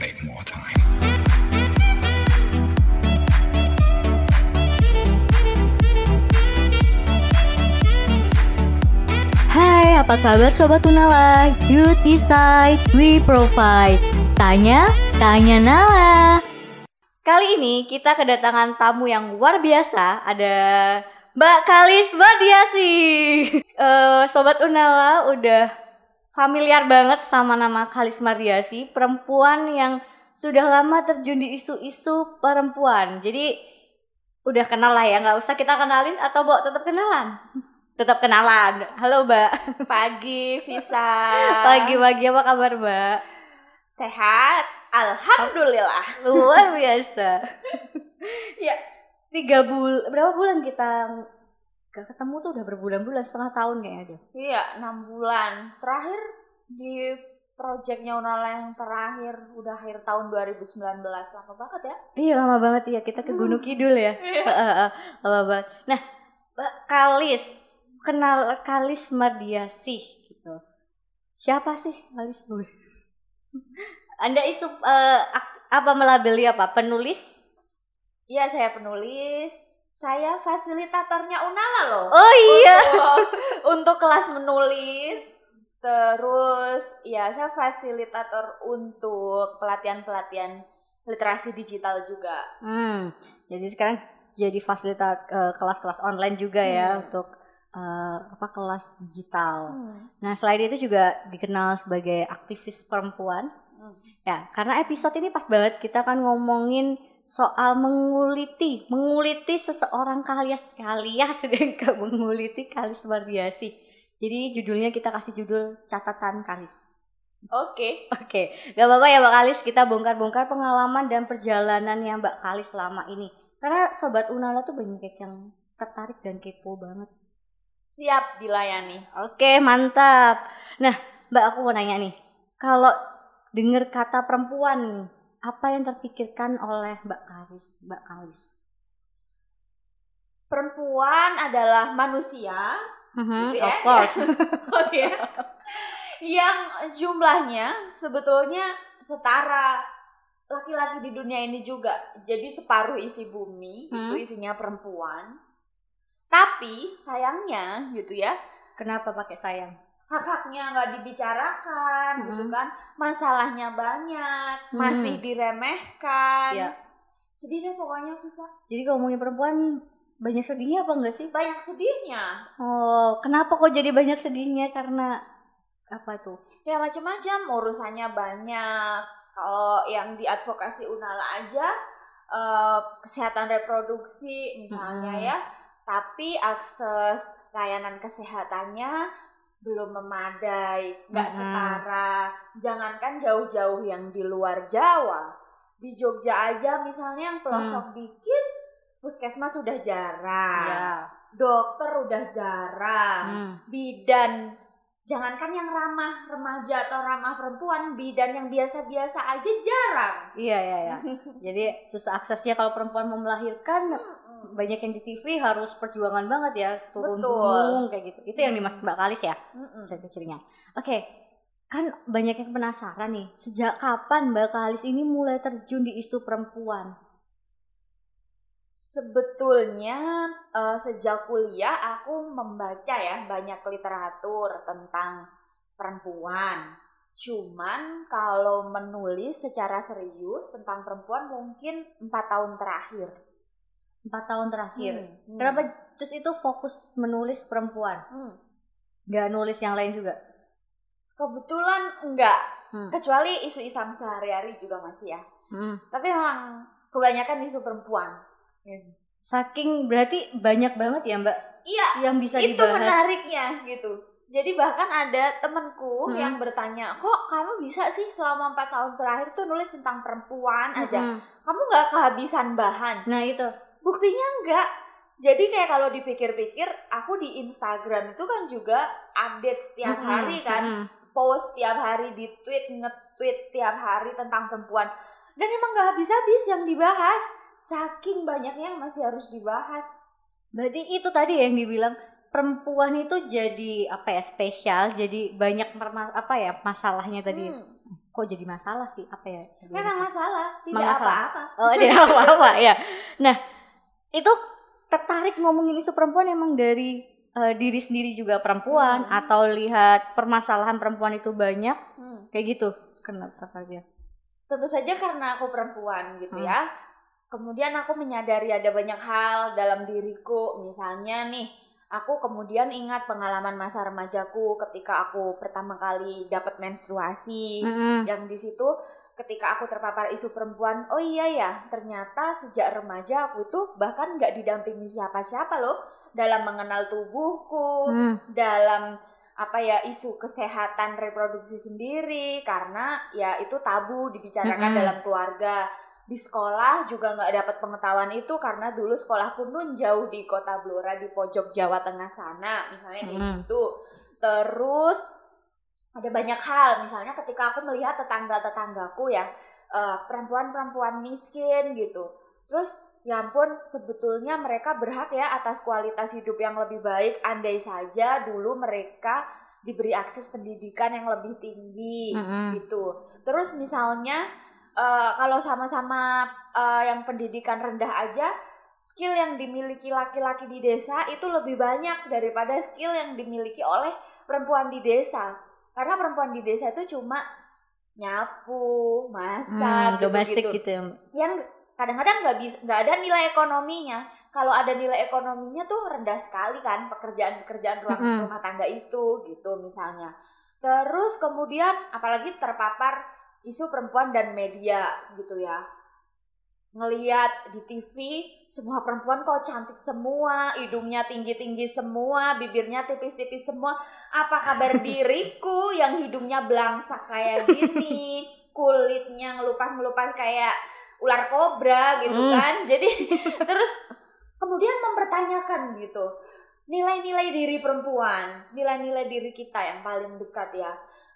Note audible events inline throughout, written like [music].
make. Hai, apa kabar Sobat Unala? You decide, we provide. Tanya, tanya Nala. Kali ini kita kedatangan tamu yang luar biasa. Ada Mbak Kalis Badiasi. [laughs] Eh, Sobat Unala udah familiar banget sama nama Kalis Mardiasi, perempuan yang sudah lama terjun di isu-isu perempuan. Jadi udah kenal lah ya, nggak usah kita kenalin atau bawa tetap kenalan. Tetap kenalan. Halo Mbak. Pagi, Visa. Pagi-pagi apa kabar Mbak? Sehat. Alhamdulillah. Luar biasa. [laughs] ya, tiga bulan, berapa bulan kita gak ketemu tuh udah berbulan-bulan, setengah tahun kayaknya ada. Iya, enam bulan. Terakhir di projectnya Unala yang terakhir udah akhir tahun 2019 lama banget ya. Iya lama banget ya, kita ke Gunung Kidul ya. [laughs] lama banget. Nah, Mbak Kalis, kenal Kalis Mardiasih gitu. Siapa sih Kalis? Anda isu ak- apa melabeli apa? Penulis? Iya, saya penulis. Saya fasilitatornya Unala loh. Oh iya. Untuk, untuk kelas menulis. Terus ya saya fasilitator untuk pelatihan-pelatihan literasi digital juga. Hmm, jadi sekarang jadi fasilitas eh, kelas-kelas online juga ya Hmm. untuk eh, apa kelas digital. Hmm. Nah selain itu juga dikenal sebagai aktivis perempuan. Hmm. Ya, karena episode ini pas banget kita kan ngomongin soal menguliti, menguliti seseorang kalias kalias [laughs] sedangkan menguliti Kalis Mardiasi. Jadi judulnya kita kasih judul catatan Kalis. Oke. Oke, gak apa-apa ya Mbak Kalis, kita bongkar-bongkar pengalaman dan perjalanannya Mbak Kalis selama ini. Karena Sobat Unala tuh banyak yang tertarik dan kepo banget. Siap dilayani. Oke, mantap. Nah, Mbak aku mau nanya nih. Kalau dengar kata perempuan nih, apa yang terpikirkan oleh Mbak Kalis? Mbak Kalis. Perempuan adalah manusia Mhm, Gitu ya, of course. [laughs] Oh ya. Yang jumlahnya sebetulnya setara laki-laki di dunia ini juga. Jadi separuh isi bumi Hmm. itu isinya perempuan. Tapi sayangnya gitu ya, Kenapa pakai sayang? Hak-haknya nggak dibicarakan gitu Hmm. kan. Masalahnya banyak, Hmm. masih diremehkan. Iya. Sedih deh pokoknya Visa. Jadi kalau ngomongin perempuan banyak sedihnya apa enggak sih? Banyak sedihnya. Oh, kenapa kok jadi banyak sedihnya? Karena apa tuh? Ya macam-macam urusannya banyak. Kalau yang di advokasi Unala aja eh, kesehatan reproduksi misalnya Mm-mm. ya, tapi akses layanan kesehatannya belum memadai, nggak Mm-mm. setara. Jangankan jauh-jauh yang di luar Jawa, di Jogja aja misalnya yang pelosok dikit, puskesmas sudah jarang, Iya. dokter udah jarang Hmm. bidan jangankan yang ramah remaja atau ramah perempuan bidan yang biasa-biasa aja jarang Iya, iya, iya. [laughs] Jadi susah aksesnya kalau perempuan mau melahirkan banyak yang di TV harus perjuangan banget ya turun Betul. gunung kayak gitu. Itu yang Hmm. dimaksud Mbak Kalis ya Mm-mm. ciri-cirinya. Oke, kan banyak yang penasaran nih. Sejak kapan Mbak Kalis ini mulai terjun di isu perempuan? sebetulnya eh, sejak kuliah aku membaca ya banyak literatur tentang perempuan cuman kalau menulis secara serius tentang perempuan mungkin empat tahun terakhir Empat tahun terakhir. Hmm. Kenapa terus itu fokus menulis perempuan? Hmm. Gak nulis yang lain juga? kebetulan enggak Hmm. kecuali isu-isu sehari-hari juga masih ya Hmm. tapi memang kebanyakan isu perempuan Saking berarti banyak banget ya Mbak iya yang bisa itu dibahas. menariknya gitu jadi bahkan ada temenku Hmm. yang bertanya kok kamu bisa sih selama empat tahun terakhir tuh nulis tentang perempuan aja Mm-mm. kamu nggak kehabisan bahan Nah itu. Buktinya enggak. Jadi kayak kalau dipikir-pikir aku di Instagram itu kan juga update setiap hari kan. Mm-mm. post tiap hari di tweet nge-tweet tiap hari tentang perempuan. Dan emang gak habis-habis yang dibahas. Saking banyaknya yang masih harus dibahas. Berarti itu tadi yang dibilang perempuan itu jadi apa ya spesial, jadi banyak apa ya masalahnya tadi. Hmm. kok jadi masalah sih? Apa ya? Memang masalah. Tidak apa-apa. Oh tidak apa-apa ya. Nah itu tertarik ngomongin isu perempuan emang dari eh, diri sendiri juga perempuan Hmm. atau lihat permasalahan perempuan itu banyak Hmm. kayak gitu kenapa saja tentu saja karena aku perempuan gitu Hmm. ya. Kemudian aku menyadari ada banyak hal dalam diriku, misalnya nih, aku kemudian ingat pengalaman masa remajaku ketika aku pertama kali dapat menstruasi. Yang di situ ketika aku terpapar isu perempuan, oh iya ya, ternyata sejak remaja aku itu bahkan nggak didampingi siapa-siapa loh dalam mengenal tubuhku, Hmm. dalam apa ya isu kesehatan reproduksi sendiri karena ya itu tabu dibicarakan Mm-mm. dalam keluarga di sekolah juga nggak dapat pengetahuan itu karena dulu sekolahku nun jauh di kota Blora di pojok Jawa Tengah sana misalnya kayak Mm-mm. gitu terus ada banyak hal misalnya ketika aku melihat tetangga-tetanggaku ya eh, perempuan-perempuan miskin gitu. Terus ya ampun sebetulnya mereka berhak ya atas kualitas hidup yang lebih baik. Andai saja dulu mereka diberi akses pendidikan yang lebih tinggi Mm-mm. gitu. Terus misalnya eh, kalau sama-sama eh, yang pendidikan rendah aja skill yang dimiliki laki-laki di desa itu lebih banyak daripada skill yang dimiliki oleh perempuan di desa karena perempuan di desa itu cuma nyapu masak Hmm, domestik gitu-gitu. gitu ya yang kadang-kadang nggak bisa nggak ada nilai ekonominya. Kalau ada nilai ekonominya tuh rendah sekali kan pekerjaan-pekerjaan rumah, Mm-mm. rumah tangga itu gitu misalnya. Terus kemudian apalagi terpapar isu perempuan dan media gitu ya ngeliat di TV semua perempuan kok cantik semua hidungnya tinggi-tinggi semua bibirnya tipis-tipis semua. Apa kabar [laughs] diriku yang hidungnya belangsak kayak gini [laughs] kulitnya ngelupas-ngelupas kayak ular kobra gitu Hmm. kan. [laughs] Jadi terus kemudian mempertanyakan gitu nilai-nilai diri perempuan nilai-nilai diri kita yang paling dekat ya.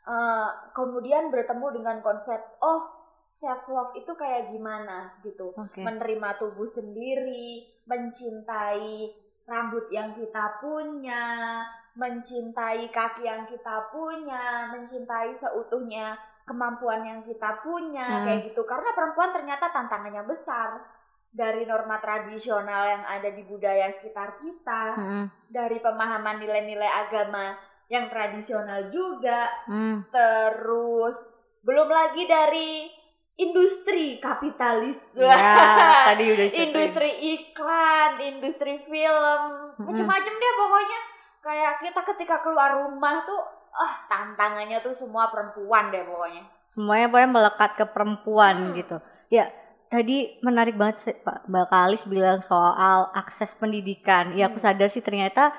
Eh, kemudian bertemu dengan konsep oh self love itu kayak gimana gitu oke menerima tubuh sendiri, mencintai rambut yang kita punya, mencintai kaki yang kita punya, mencintai seutuhnya kemampuan yang kita punya, Hmm. kayak gitu. Karena perempuan ternyata tantangannya besar dari norma tradisional yang ada di budaya sekitar kita, Mm-mm. dari pemahaman nilai-nilai agama yang tradisional juga, Hmm. terus belum lagi dari industri kapitalis ya [laughs] tadi udah ceritain. industri iklan industri film Mm-mm. macem-macem deh pokoknya kayak kita ketika keluar rumah tuh ah tantangannya tuh semua perempuan deh pokoknya semuanya pokoknya melekat ke perempuan Hmm. gitu ya tadi menarik banget sih Pak Mbak Kalis bilang soal akses pendidikan ya aku sadar sih ternyata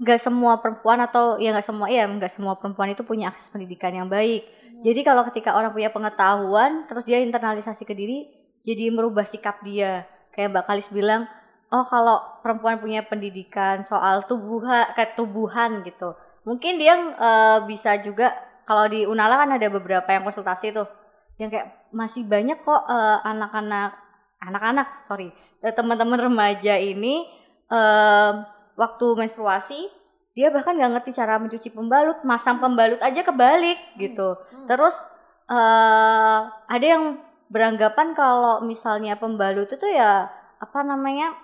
nggak semua perempuan atau ya nggak semua ya nggak semua perempuan itu punya akses pendidikan yang baik. Jadi kalau ketika orang punya pengetahuan terus dia internalisasi ke diri jadi merubah sikap dia. Kayak Mbak Kalis bilang oh kalau perempuan punya pendidikan soal tubuhan ketubuhan gitu. Mungkin dia eh, bisa juga kalau di Unala kan ada beberapa yang konsultasi tuh yang kayak masih banyak kok eh, anak-anak anak-anak sorry eh, teman-teman remaja ini eh, waktu menstruasi dia bahkan nggak ngerti cara mencuci pembalut masang pembalut aja kebalik gitu. Hmm. terus eh ada yang beranggapan kalau misalnya pembalut itu ya apa namanya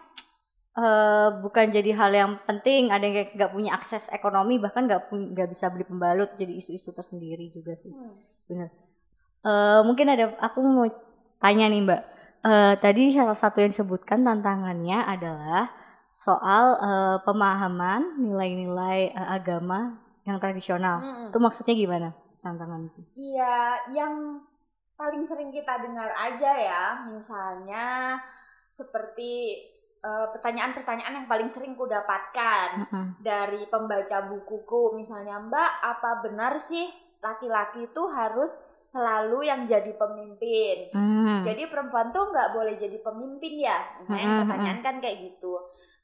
eh bukan jadi hal yang penting ada yang nggak punya akses ekonomi bahkan nggak nggak bisa beli pembalut jadi isu-isu tersendiri juga sih. Hmm. benar Eh mungkin ada aku mau tanya nih mbak. Eh tadi salah satu yang disebutkan tantangannya adalah soal eh, pemahaman nilai-nilai eh, agama yang tradisional Hmm. itu maksudnya gimana tantangan itu Iya, yang paling sering kita dengar aja ya, misalnya seperti eh, pertanyaan-pertanyaan yang paling sering ku dapatkan Mm-mm. dari pembaca bukuku, misalnya Mbak, apa benar sih laki-laki itu harus selalu yang jadi pemimpin? Hmm. Jadi perempuan tuh nggak boleh jadi pemimpin ya? Nah, yang Mm-mm, pertanyaan kan kayak gitu.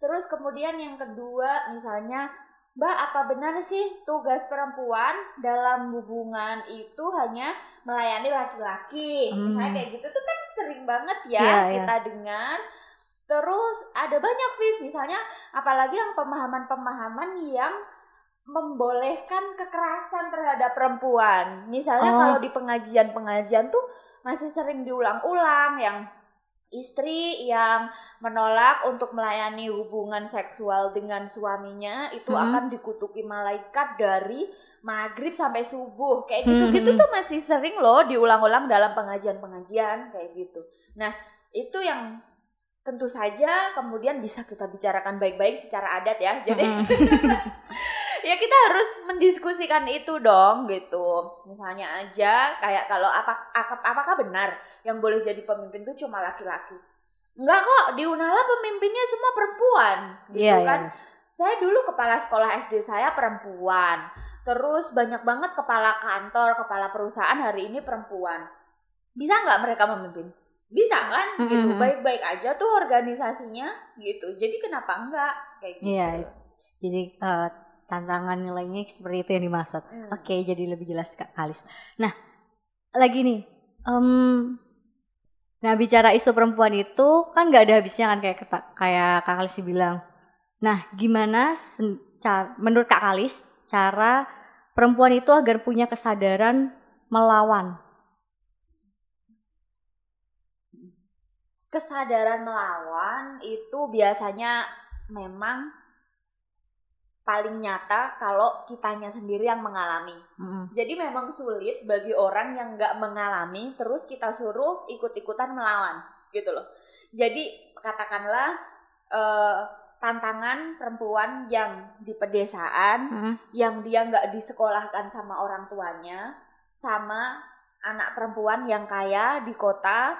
Terus kemudian yang kedua misalnya, Mbak apa benar sih tugas perempuan dalam hubungan itu hanya melayani laki-laki? Hmm. Misalnya kayak gitu tuh kan sering banget ya Iya, iya. kita dengar. Terus ada banyak vis misalnya apalagi yang pemahaman-pemahaman yang membolehkan kekerasan terhadap perempuan. Misalnya Oh. kalau di pengajian-pengajian tuh masih sering diulang-ulang yang istri yang menolak untuk melayani hubungan seksual dengan suaminya itu Mhm. akan dikutuki malaikat dari maghrib sampai subuh kayak Mhm. gitu-gitu tuh masih sering loh diulang-ulang dalam pengajian-pengajian kayak gitu. Nah itu yang tentu saja kemudian bisa kita bicarakan baik-baik secara adat ya. Jadi Mm-mm. [laughs] ya kita harus mendiskusikan itu dong gitu. Misalnya aja kayak kalau apa- apakah benar yang boleh jadi pemimpin itu cuma laki-laki? Enggak kok, di Unala pemimpinnya semua perempuan gitu Iya, kan. iya. Saya dulu kepala sekolah SD saya perempuan. Terus banyak banget kepala kantor, kepala perusahaan hari ini perempuan. Bisa nggak mereka memimpin? Bisa kan? Gitu. Mm-mm. Baik-baik aja tuh organisasinya gitu. Jadi kenapa enggak? Kayak gitu. Iya, Jadi eh, tantangan nilainya seperti itu yang dimaksud. Hmm. Oke, jadi lebih jelas Kak Kalis. Nah, lagi nih, em, nah bicara isu perempuan itu kan nggak ada habisnya kan kayak kayak Kak Kalis bilang. Nah, gimana menurut Kak Kalis cara perempuan itu agar punya kesadaran melawan? kesadaran melawan itu biasanya memang paling nyata kalau kitanya sendiri yang mengalami. Mm-mm. Jadi memang sulit bagi orang yang nggak mengalami terus kita suruh ikut-ikutan melawan gitu loh. Jadi katakanlah eh, tantangan perempuan yang di pedesaan Mm-mm. yang dia nggak disekolahkan sama orang tuanya sama anak perempuan yang kaya di kota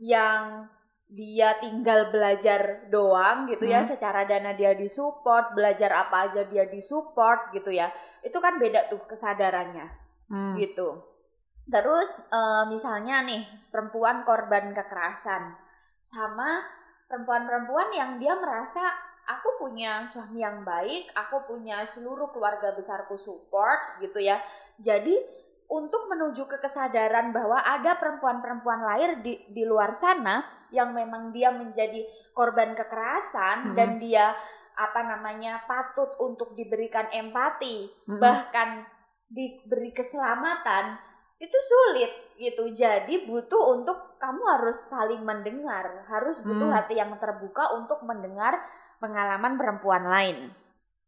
yang dia tinggal belajar doang gitu ya Hmm. secara dana dia disupport belajar apa aja dia disupport gitu ya itu kan beda tuh kesadarannya Mm. gitu terus eh, misalnya nih perempuan korban kekerasan sama perempuan-perempuan yang dia merasa aku punya suami yang baik aku punya seluruh keluarga besarku support gitu ya jadi untuk menuju ke kesadaran bahwa ada perempuan-perempuan lain di di luar sana yang memang dia menjadi korban kekerasan Mhm. dan dia apa namanya patut untuk diberikan empati Mm-mm. bahkan diberi keselamatan itu sulit gitu jadi butuh untuk kamu harus saling mendengar harus butuh Hmm. hati yang terbuka untuk mendengar pengalaman perempuan lain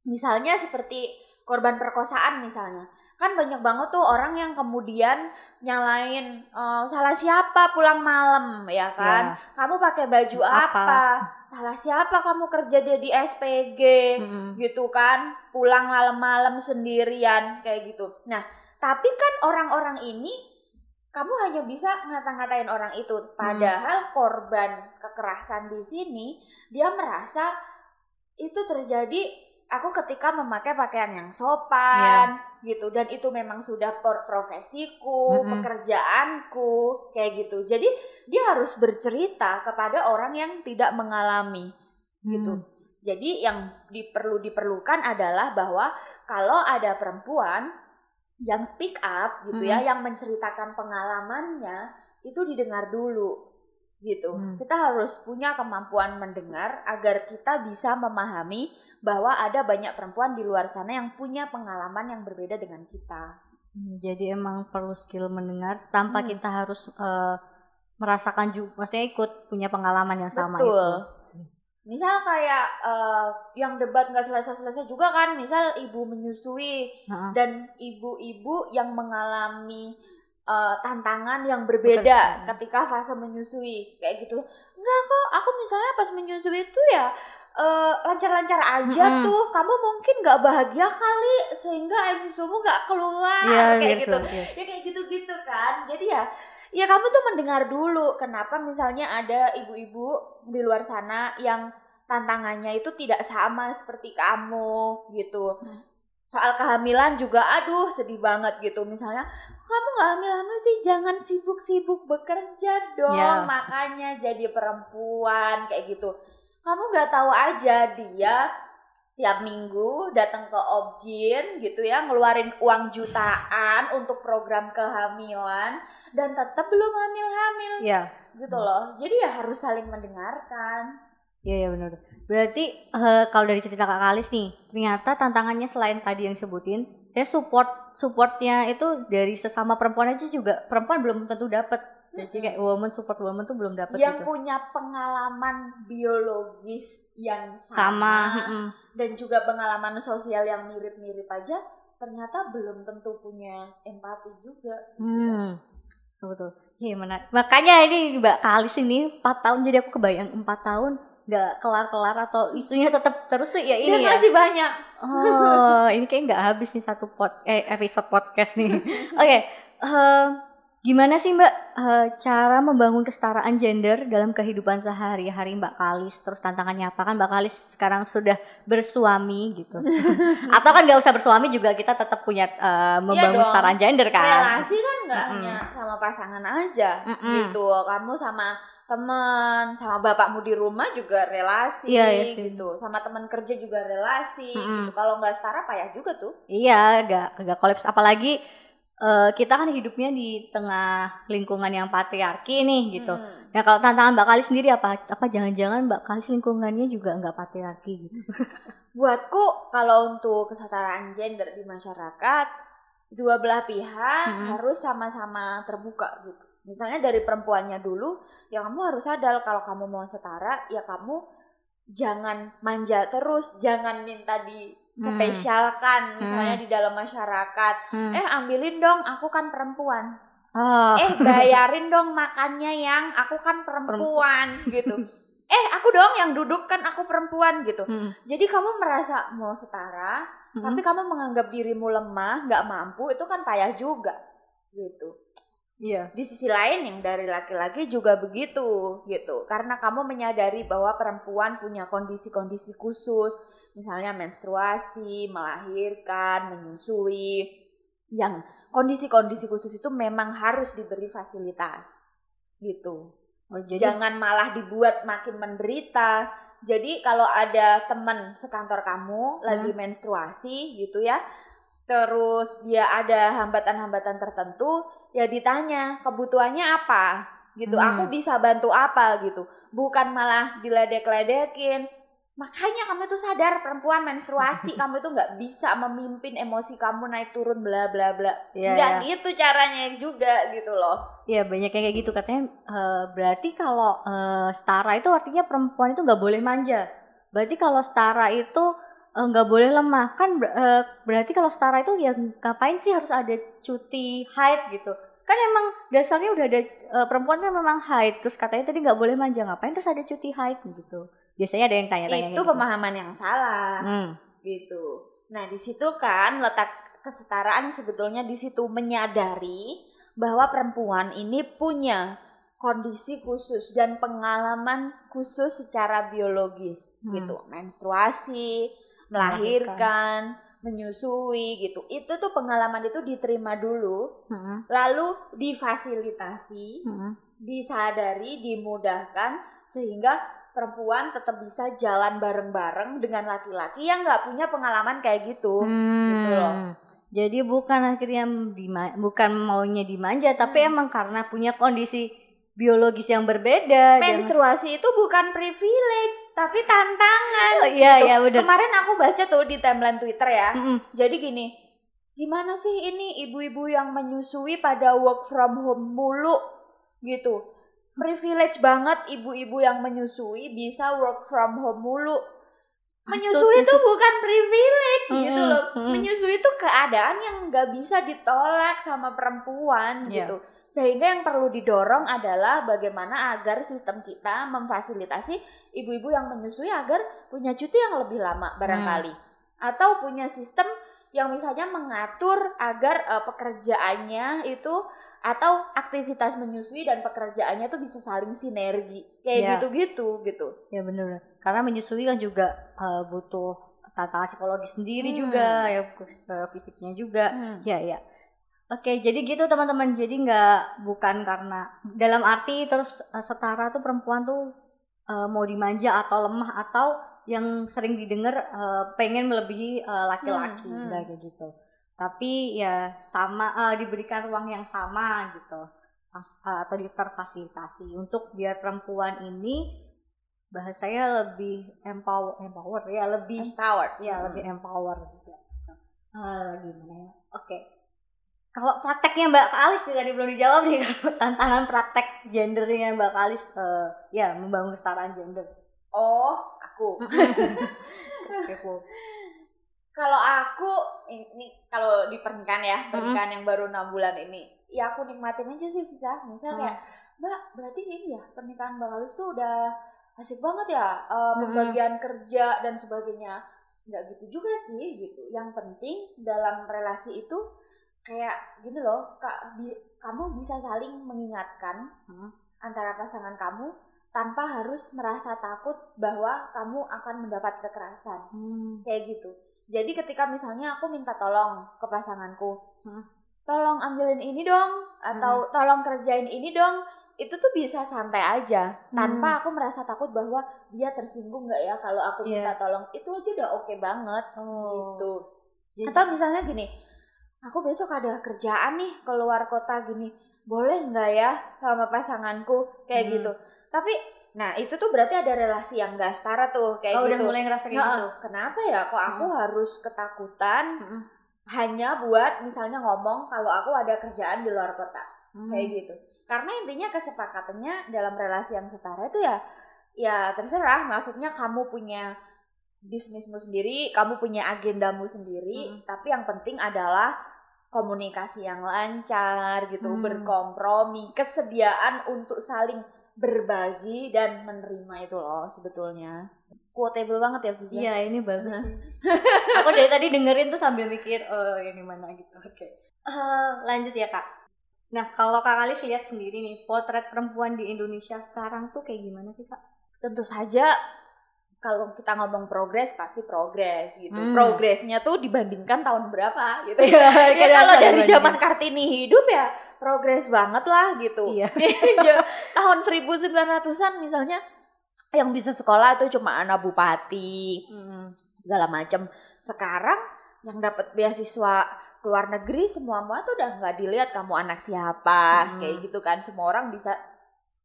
misalnya seperti korban perkosaan misalnya kan banyak banget tuh orang yang kemudian nyalain eh, salah siapa pulang malam ya kan kamu pakai baju Apa? apa salah siapa kamu kerja dia di SPG. Mm-mm. gitu kan pulang malam-malam sendirian kayak gitu nah tapi kan orang-orang ini kamu hanya bisa ngata-ngatain orang itu padahal korban kekerasan di sini dia merasa itu terjadi aku ketika memakai pakaian yang sopan gitu dan itu memang sudah profesiku Mm-mm. pekerjaanku kayak gitu jadi dia harus bercerita kepada orang yang tidak mengalami gitu. Mm. Jadi yang diperlu diperlukan adalah bahwa kalau ada perempuan yang speak up gitu ya, yang menceritakan pengalamannya itu didengar dulu gitu. Hmm. Kita harus punya kemampuan mendengar agar kita bisa memahami bahwa ada banyak perempuan di luar sana yang punya pengalaman yang berbeda dengan kita. Hmm, Jadi emang perlu skill mendengar tanpa Hmm. kita harus eh, merasakan juga, maksudnya ikut punya pengalaman yang sama Betul. itu. Misal kayak eh, yang debat nggak selesai-selesai juga kan, misal ibu menyusui Heeh. dan ibu-ibu yang mengalami eh, tantangan yang berbeda Bekerja. ketika fase menyusui kayak gitu. Enggak kok, aku misalnya pas menyusui itu ya eh, lancar-lancar aja Mm-mm. tuh. Kamu mungkin nggak bahagia kali sehingga air susumu nggak keluar Iya, kayak iya, gitu. iya. Ya kayak gitu-gitu kan. Jadi ya ya kamu tuh mendengar dulu kenapa misalnya ada ibu-ibu di luar sana yang tantangannya itu tidak sama seperti kamu gitu. Hmm. Soal kehamilan juga aduh sedih banget gitu. Misalnya kamu gak hamil-hamil sih jangan sibuk-sibuk bekerja dong Ya. makanya jadi perempuan kayak gitu. Kamu nggak tahu aja dia tiap minggu datang ke objin gitu ya ngeluarin uang jutaan untuk program kehamilan dan tetap belum hamil-hamil Iya, gitu loh jadi ya harus saling mendengarkan iya, iya benar. Berarti uh, kalau dari cerita Kak Kalis nih, ternyata tantangannya selain tadi yang sebutin, saya support supportnya itu dari sesama perempuan aja juga perempuan belum tentu dapat. Jadi kayak woman support woman tuh belum dapat yang gitu. punya pengalaman biologis yang Sama, sama, dan juga pengalaman sosial yang mirip-mirip aja ternyata belum tentu punya empati juga. Hmm. Betul, betul. Iya menarik. Makanya ini Mbak Kalis ini 4 tahun jadi aku kebayang 4 tahun nggak kelar-kelar atau isunya tetap terus tuh ya ini Dan ya. masih banyak. Oh, ini kayak nggak habis nih satu pod eh episode podcast nih. [laughs] Oke, eh, gimana sih Mbak eh, cara membangun kesetaraan gender dalam kehidupan sehari-hari Mbak Kalis? Terus tantangannya apa kan Mbak Kalis sekarang sudah bersuami gitu? [laughs] Atau kan nggak usah bersuami juga kita tetap punya eh, membangun dong. kesetaraan gender kan? Relasi kan nggak Mm-mm. hanya sama pasangan aja Mm-mm. gitu. Kamu sama teman, sama bapakmu di rumah juga relasi Iya, iya sih. gitu. Sama teman kerja juga relasi Mm-mm. gitu. Kalau nggak setara payah juga tuh. Iya, agak agak kolaps apalagi eh, kita kan hidupnya di tengah lingkungan yang patriarki nih gitu. Hmm. Nah kalau tantangan Mbak Kalis sendiri apa? Apa jangan-jangan Mbak Kalis lingkungannya juga nggak patriarki gitu? [laughs] Buatku kalau untuk kesetaraan gender di masyarakat dua belah pihak Mm-mm. harus sama-sama terbuka gitu. Misalnya dari perempuannya dulu, ya kamu harus sadar kalau kamu mau setara, ya kamu jangan manja terus, jangan minta dispesialkan misalnya di dalam masyarakat. Hmm. Eh ambilin dong, aku kan perempuan. Oh, Eh [laughs] bayarin dong makannya yang aku kan perempuan gitu. Eh aku dong yang duduk kan aku perempuan gitu. hmm. Jadi kamu merasa mau setara, Hmm. tapi kamu menganggap dirimu lemah, nggak mampu, itu kan payah juga, gitu. Iya. Di sisi lain yang dari laki-laki juga begitu, gitu. Karena kamu menyadari bahwa perempuan punya kondisi-kondisi khusus, misalnya menstruasi, melahirkan, menyusui, yang kondisi-kondisi khusus itu memang harus diberi fasilitas, gitu. Oh, jadi Jangan malah dibuat makin menderita. Jadi kalau ada teman sekantor kamu lagi menstruasi gitu ya, terus dia ada hambatan-hambatan tertentu, ya ditanya kebutuhannya apa gitu. Hmm. Aku bisa bantu apa gitu. Bukan malah diledek-ledekin. Makanya kamu tuh sadar perempuan menstruasi, kamu itu nggak bisa memimpin emosi kamu naik turun bla bla bla. Iya, Nggak iya. gitu caranya juga gitu loh. Iya banyak yang kayak gitu katanya. eh, berarti kalau eh, setara itu artinya perempuan itu nggak boleh manja. Berarti kalau setara itu eh, nggak boleh lemah kan ber- eh, berarti kalau setara itu ya ngapain sih harus ada cuti haid gitu kan emang dasarnya udah ada eh, perempuan kan memang haid terus katanya tadi nggak boleh manja ngapain terus ada cuti haid gitu biasanya ada yang tanya-tanya itu kayak pemahaman yang salah. gitu. Hmm. gitu. Nah, di situ kan letak kesetaraan sebetulnya di situ menyadari bahwa perempuan ini punya kondisi khusus dan pengalaman khusus secara biologis Hmm. gitu. Menstruasi, melahirkan, menyusui gitu. Itu tuh pengalaman itu diterima dulu, Hmm. lalu difasilitasi, Hmm. disadari, dimudahkan sehingga perempuan tetap bisa jalan bareng-bareng dengan laki-laki yang nggak punya pengalaman kayak gitu. gitu loh. Hmm. Jadi bukan akhirnya dima- bukan maunya dimanja, tapi Hmm. emang karena punya kondisi biologis yang berbeda. Jangan- Menstruasi itu bukan privilege, tapi tantangan. Oh, iya gitu. iya benar. Kemarin aku baca tuh di timeline Twitter ya. Mm-mm. Jadi gini, gimana sih ini ibu-ibu yang menyusui pada work from home mulu gitu. Privilege banget ibu-ibu yang menyusui bisa work from home mulu. Menyusui itu bukan privilege gitu Mm-mm, loh. mm-mm. Menyusui itu keadaan yang nggak bisa ditolak sama perempuan Iya. gitu. Sehingga yang perlu didorong adalah bagaimana agar sistem kita memfasilitasi ibu-ibu yang menyusui agar punya cuti yang lebih lama barangkali. Atau punya sistem yang misalnya mengatur agar eh, pekerjaannya itu atau aktivitas menyusui dan pekerjaannya itu bisa saling sinergi. Kayak Iya. gitu-gitu gitu. Ya benar. Karena menyusui kan juga eh, butuh tantangan psikologi sendiri Hmm. juga, ya eh, fisiknya juga. Ya ya. Oke, jadi gitu teman-teman. Jadi nggak bukan karena dalam arti terus eh, setara tuh perempuan tuh eh, mau dimanja atau lemah atau yang sering didengar eh, pengen melebihi laki-laki Hmm, hmm. kayak gitu. Tapi ya sama eh, diberikan ruang yang sama gitu atau terfasilitasi untuk biar perempuan ini bahasanya lebih empower empower ya lebih Empowered. ya Hmm. lebih empower juga uh, gimana ya oke kalau prakteknya Mbak Kalis nih tadi belum dijawab nih kalau [laughs] tantangan praktek gendernya Mbak Kalis eh, ya membangun kesetaraan gender Oh, aku. [laughs] Kalau aku ini kalau di pernikahan ya, pernikahan yang baru enam bulan ini, ya aku nikmatin aja sih bisa. Misal Hmm. kayak, Mbak, berarti ini ya pernikahan Mbak Halus tuh udah asik banget ya, Hmm. pembagian kerja dan sebagainya. Nggak gitu juga sih gitu. Yang penting dalam relasi itu kayak gini loh, kak, bi- kamu bisa saling mengingatkan Hmm. antara pasangan kamu tanpa harus merasa takut bahwa kamu akan mendapat kekerasan Hmm. kayak gitu. Jadi ketika misalnya aku minta tolong ke pasanganku, Hmm. tolong ambilin ini dong, atau tolong kerjain ini dong, itu tuh bisa santai aja, tanpa aku merasa takut bahwa dia tersinggung nggak ya kalau aku Iya. minta tolong. Itu aja udah oke banget oh gitu. Jadi- Atau misalnya gini, aku besok ada kerjaan nih keluar kota gini, boleh nggak ya sama pasanganku kayak Hmm. gitu. Tapi, nah itu tuh berarti ada relasi yang nggak setara tuh kayak oh, udah gitu. mulai ngerasa kayak Nah, gitu Kenapa ya kok aku harus ketakutan Hmm. hanya buat misalnya ngomong kalau aku ada kerjaan di luar kota Hmm. kayak gitu. Karena intinya kesepakatannya dalam relasi yang setara itu ya ya terserah maksudnya kamu punya bisnismu sendiri, kamu punya agendamu sendiri, Hmm. tapi yang penting adalah komunikasi yang lancar gitu, Hmm. berkompromi, kesediaan untuk saling berbagi dan menerima itu loh sebetulnya. Quotable banget ya Fiza. Iya ini bagus. [laughs] Aku dari tadi dengerin tuh sambil mikir, oh ini mana gitu. Oke. Eh, lanjut ya kak. Nah kalau kak Kalis lihat sendiri nih, potret perempuan di Indonesia sekarang tuh kayak gimana sih kak? tentu saja kalau kita ngomong progres pasti progres gitu. Hmm. Progresnya tuh dibandingkan tahun berapa gitu. Iya, ya [laughs] kadang kalau dari zaman Kartini hidup ya progres banget lah gitu. Iya. Ja- [laughs] tahun 1900-an misalnya yang bisa sekolah tuh cuma anak bupati Hmm. segala macam. Sekarang yang dapat beasiswa ke luar negeri semua semua tuh udah nggak dilihat kamu anak siapa Hmm. kayak gitu kan semua orang bisa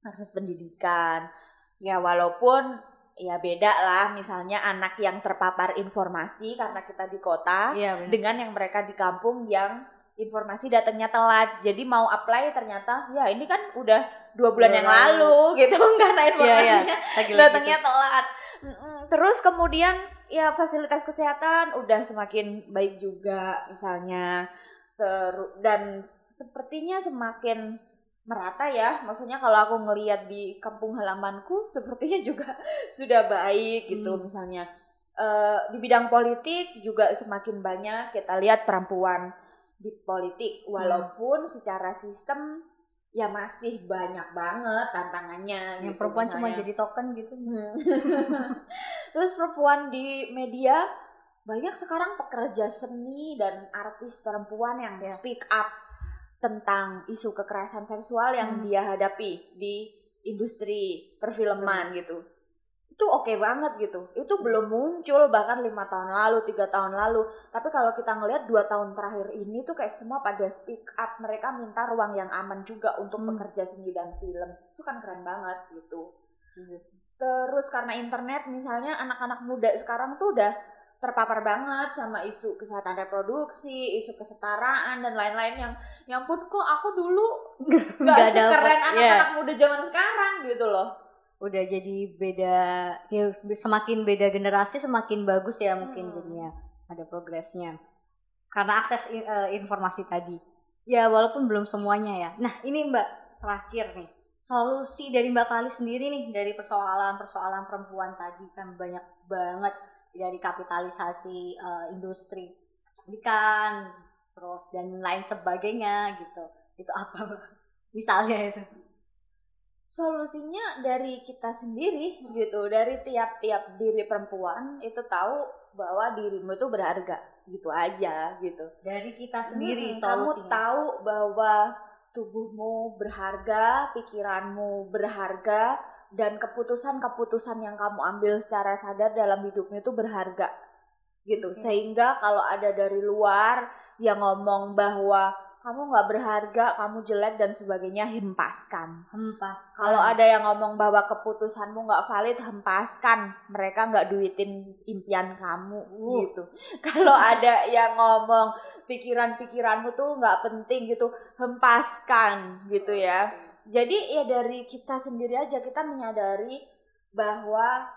akses pendidikan ya walaupun ya beda lah misalnya anak yang terpapar informasi karena kita di kota benar. dengan yang mereka di kampung yang informasi datangnya telat jadi mau apply ternyata ya ini kan udah dua bulan Dua yang lalu. lalu [laughs] gitu karena Iya iya. informasinya Lagi-lagi datangnya telat. Mm-mm. Terus kemudian ya fasilitas kesehatan udah semakin baik juga misalnya Teru- dan sepertinya semakin merata ya. Maksudnya kalau aku ngelihat di kampung halamanku [laughs] sepertinya juga sudah baik gitu Hmm. misalnya. Eh, di bidang politik juga semakin banyak kita lihat perempuan di politik walaupun secara sistem ya masih banyak banget tantangannya Yang gitu, perempuan cuma misalnya. jadi token gitu. Hmm. [laughs] Terus perempuan di media banyak sekarang pekerja seni dan artis perempuan yang Ya. speak up tentang isu kekerasan seksual yang Hmm. dia hadapi di industri perfilman gitu. Itu oke banget gitu. Itu belum muncul bahkan lima tahun lalu, tiga tahun lalu. Tapi kalau kita ngelihat dua tahun terakhir ini tuh kayak semua pada speak up. Mereka minta ruang yang aman juga untuk Hmm. pekerja seni dan film. Itu kan keren banget gitu. Terus karena internet misalnya anak-anak muda sekarang tuh udah terpapar banget sama isu kesehatan reproduksi, isu kesetaraan dan lain-lain yang yang pun kok aku dulu [laughs] nggak sekeren anak-anak muda zaman sekarang gitu loh. Udah jadi beda, ya semakin beda generasi semakin bagus ya mungkin Hmm. jadinya ada progresnya. Karena akses eh, informasi tadi. Ya walaupun belum semuanya ya. Nah ini Mbak terakhir nih solusi dari Mbak Kali sendiri nih dari persoalan-persoalan perempuan tadi kan banyak banget dari kapitalisasi eh, industri pendidikan terus dan lain sebagainya gitu. Itu apa [laughs] misalnya itu. Solusinya dari kita sendiri gitu, dari tiap-tiap diri perempuan itu tahu bahwa dirimu itu berharga. Gitu aja gitu. dari kita sendiri Hmm, solusinya. Kamu tahu bahwa tubuhmu berharga, pikiranmu berharga, dan keputusan-keputusan yang kamu ambil secara sadar dalam hidupmu itu berharga. Gitu. Oke. Sehingga kalau ada dari luar yang ngomong bahwa kamu nggak berharga, kamu jelek dan sebagainya hempaskan. Hempas. Kalau ada yang ngomong bahwa keputusanmu nggak valid, hempaskan. Mereka nggak duitin impian kamu Uh. gitu. [laughs] Kalau ada yang ngomong pikiran-pikiranmu tuh nggak penting gitu, hempaskan gitu ya. Jadi ya dari kita sendiri aja kita menyadari bahwa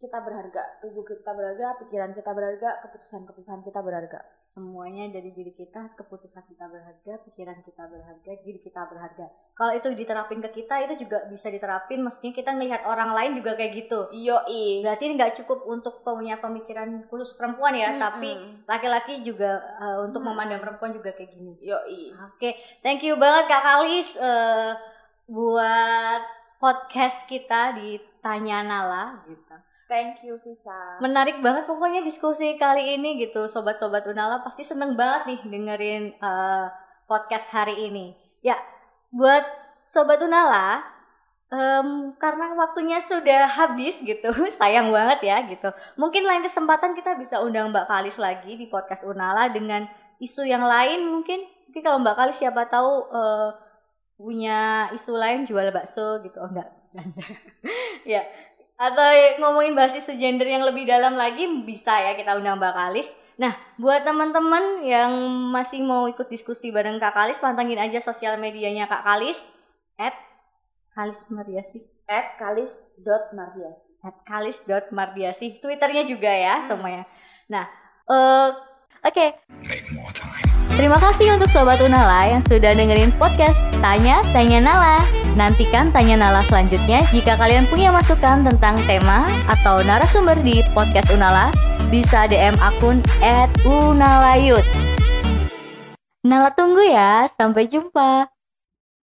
kita berharga, tubuh kita berharga, pikiran kita berharga, keputusan-keputusan kita berharga. semuanya dari diri kita, keputusan kita berharga, pikiran kita berharga, diri kita berharga. Kalau itu diterapin ke kita, itu juga bisa diterapin. Maksudnya kita ngelihat orang lain juga kayak gitu. Yoi. Berarti nggak cukup untuk punya pemikiran khusus perempuan ya, Mm-mm. tapi laki-laki juga uh, untuk Mm. memandang perempuan juga kayak gini. Yoi. Oke, thank you banget Kak Kalis uh, buat podcast kita di Tanya Nala gitu. Thank you Visa. Menarik banget pokoknya diskusi kali ini gitu, sobat-sobat Unala pasti seneng banget nih dengerin uh, podcast hari ini. Ya, buat sobat Unala, em, karena waktunya sudah habis gitu, [laughs] sayang banget ya gitu. Mungkin lain kesempatan kita bisa undang Mbak Kalis lagi di podcast Unala dengan isu yang lain mungkin. Mungkin kalau Mbak Kalis siapa tahu eh, punya isu lain jual bakso gitu, oh enggak. [laughs] ya, atau ngomongin bahas isu gender yang lebih dalam lagi bisa ya kita undang Mbak Kalis. Nah, buat teman-teman yang masih mau ikut diskusi bareng Kak Kalis, pantengin aja sosial medianya Kak Kalis at Kalis Mardiasi At at kalis.mardiasi twitternya juga ya Hmm. semuanya nah eh, oke Make more time. Terima kasih untuk Sobat Unala yang sudah dengerin podcast Tanya Tanya Nala. Nantikan Tanya Nala selanjutnya jika kalian punya masukan tentang tema atau narasumber di podcast Unala bisa DM akun @unalayut. Nala tunggu ya sampai jumpa